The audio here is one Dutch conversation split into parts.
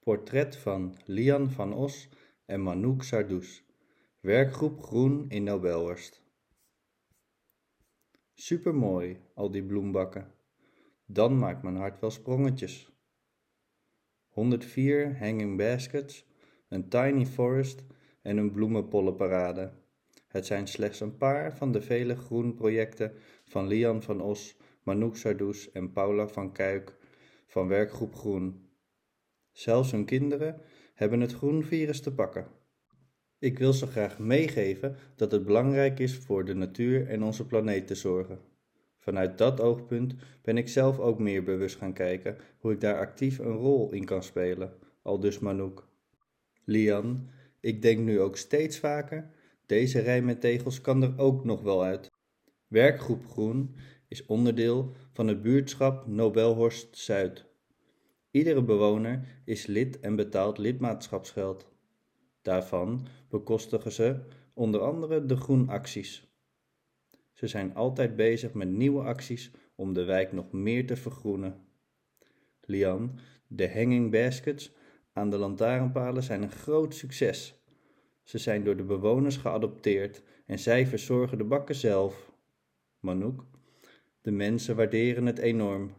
Portret van Lian van Os en Manouk Sardous. Werkgroep Groen in Nobelhorst. Supermooi, al die bloembakken. Dan maakt mijn hart wel sprongetjes. 104 hanging baskets, een tiny forest en een bloemenpollenparade. Het zijn slechts een paar van de vele groenprojecten van Lian van Os, Manouk Sardous en Paula van Kuik van werkgroep Groen. Zelfs hun kinderen hebben het groenvirus te pakken. Ik wil ze graag meegeven dat het belangrijk is voor de natuur en onze planeet te zorgen. Vanuit dat oogpunt ben ik zelf ook meer bewust gaan kijken hoe ik daar actief een rol in kan spelen, al dus Manouk. Lian, ik denk nu ook steeds vaker, deze rij met tegels kan er ook nog wel uit. Werkgroep Groen is onderdeel van het buurtschap Nobelhorst Zuid. Iedere bewoner is lid en betaalt lidmaatschapsgeld. Daarvan bekostigen ze onder andere de groenacties. Ze zijn altijd bezig met nieuwe acties om de wijk nog meer te vergroenen. Lian, de hanging baskets aan de lantaarnpalen zijn een groot succes. Ze zijn door de bewoners geadopteerd en zij verzorgen de bakken zelf. Manouk, de mensen waarderen het enorm.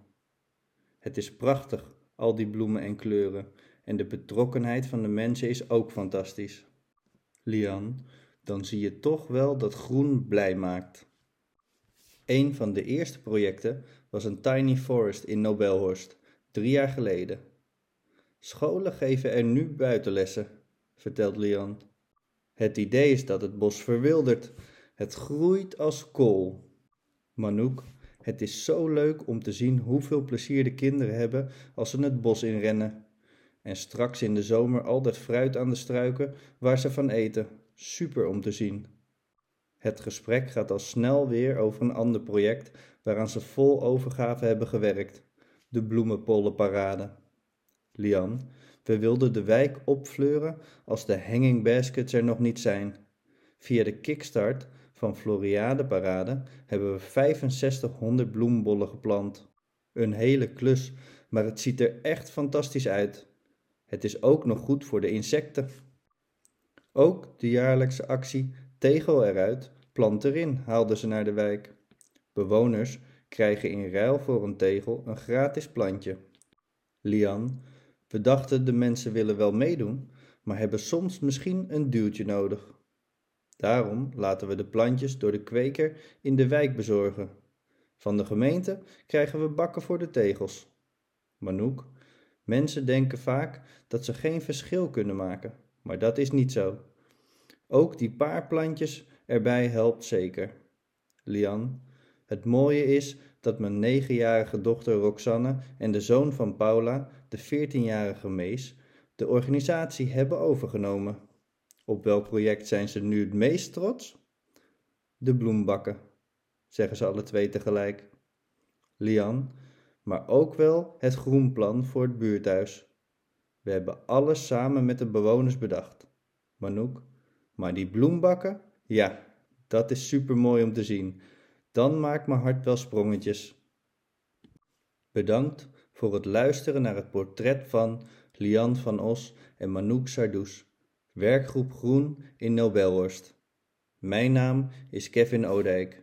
Het is prachtig, al die bloemen en kleuren, en de betrokkenheid van de mensen is ook fantastisch. Lian, dan zie je toch wel dat groen blij maakt. Een van de eerste projecten was een tiny forest in Nobelhorst, drie jaar geleden. Scholen geven er nu buitenlessen, vertelt Lian. Het idee is dat het bos verwildert. Het groeit als kool. Manouk, het is zo leuk om te zien hoeveel plezier de kinderen hebben als ze het bos inrennen. En straks in de zomer al dat fruit aan de struiken waar ze van eten. Super om te zien. Het gesprek gaat al snel weer over een ander project waaraan ze vol overgave hebben gewerkt: de bloemenpollenparade. Lian, we wilden de wijk opfleuren als de hanging baskets er nog niet zijn. Via de kickstart van Floriade Parade hebben we 6500 bloembollen geplant. Een hele klus, maar het ziet er echt fantastisch uit. Het is ook nog goed voor de insecten. Ook de jaarlijkse actie Tegel eruit, plant erin haalden ze naar de wijk. Bewoners krijgen in ruil voor een tegel een gratis plantje. Lian, we dachten de mensen willen wel meedoen, maar hebben soms misschien een duwtje nodig. Daarom laten we de plantjes door de kweker in de wijk bezorgen. Van de gemeente krijgen we bakken voor de tegels. Manouk, mensen denken vaak dat ze geen verschil kunnen maken, maar dat is niet zo. Ook die paar plantjes erbij helpt zeker. Lian, het mooie is dat mijn negenjarige dochter Roxanne en de zoon van Paula, de veertienjarige Mees, de organisatie hebben overgenomen. Op welk project zijn ze nu het meest trots? De bloembakken, zeggen ze alle twee tegelijk. Lian, maar ook wel het groenplan voor het buurthuis. We hebben alles samen met de bewoners bedacht. Manouk, maar die bloembakken, ja, dat is super mooi om te zien. Dan maakt mijn hart wel sprongetjes. Bedankt voor het luisteren naar het portret van Lian van Os en Manouk Sardous. Werkgroep Groen in Nobelhorst. Mijn naam is Kevin Odijk.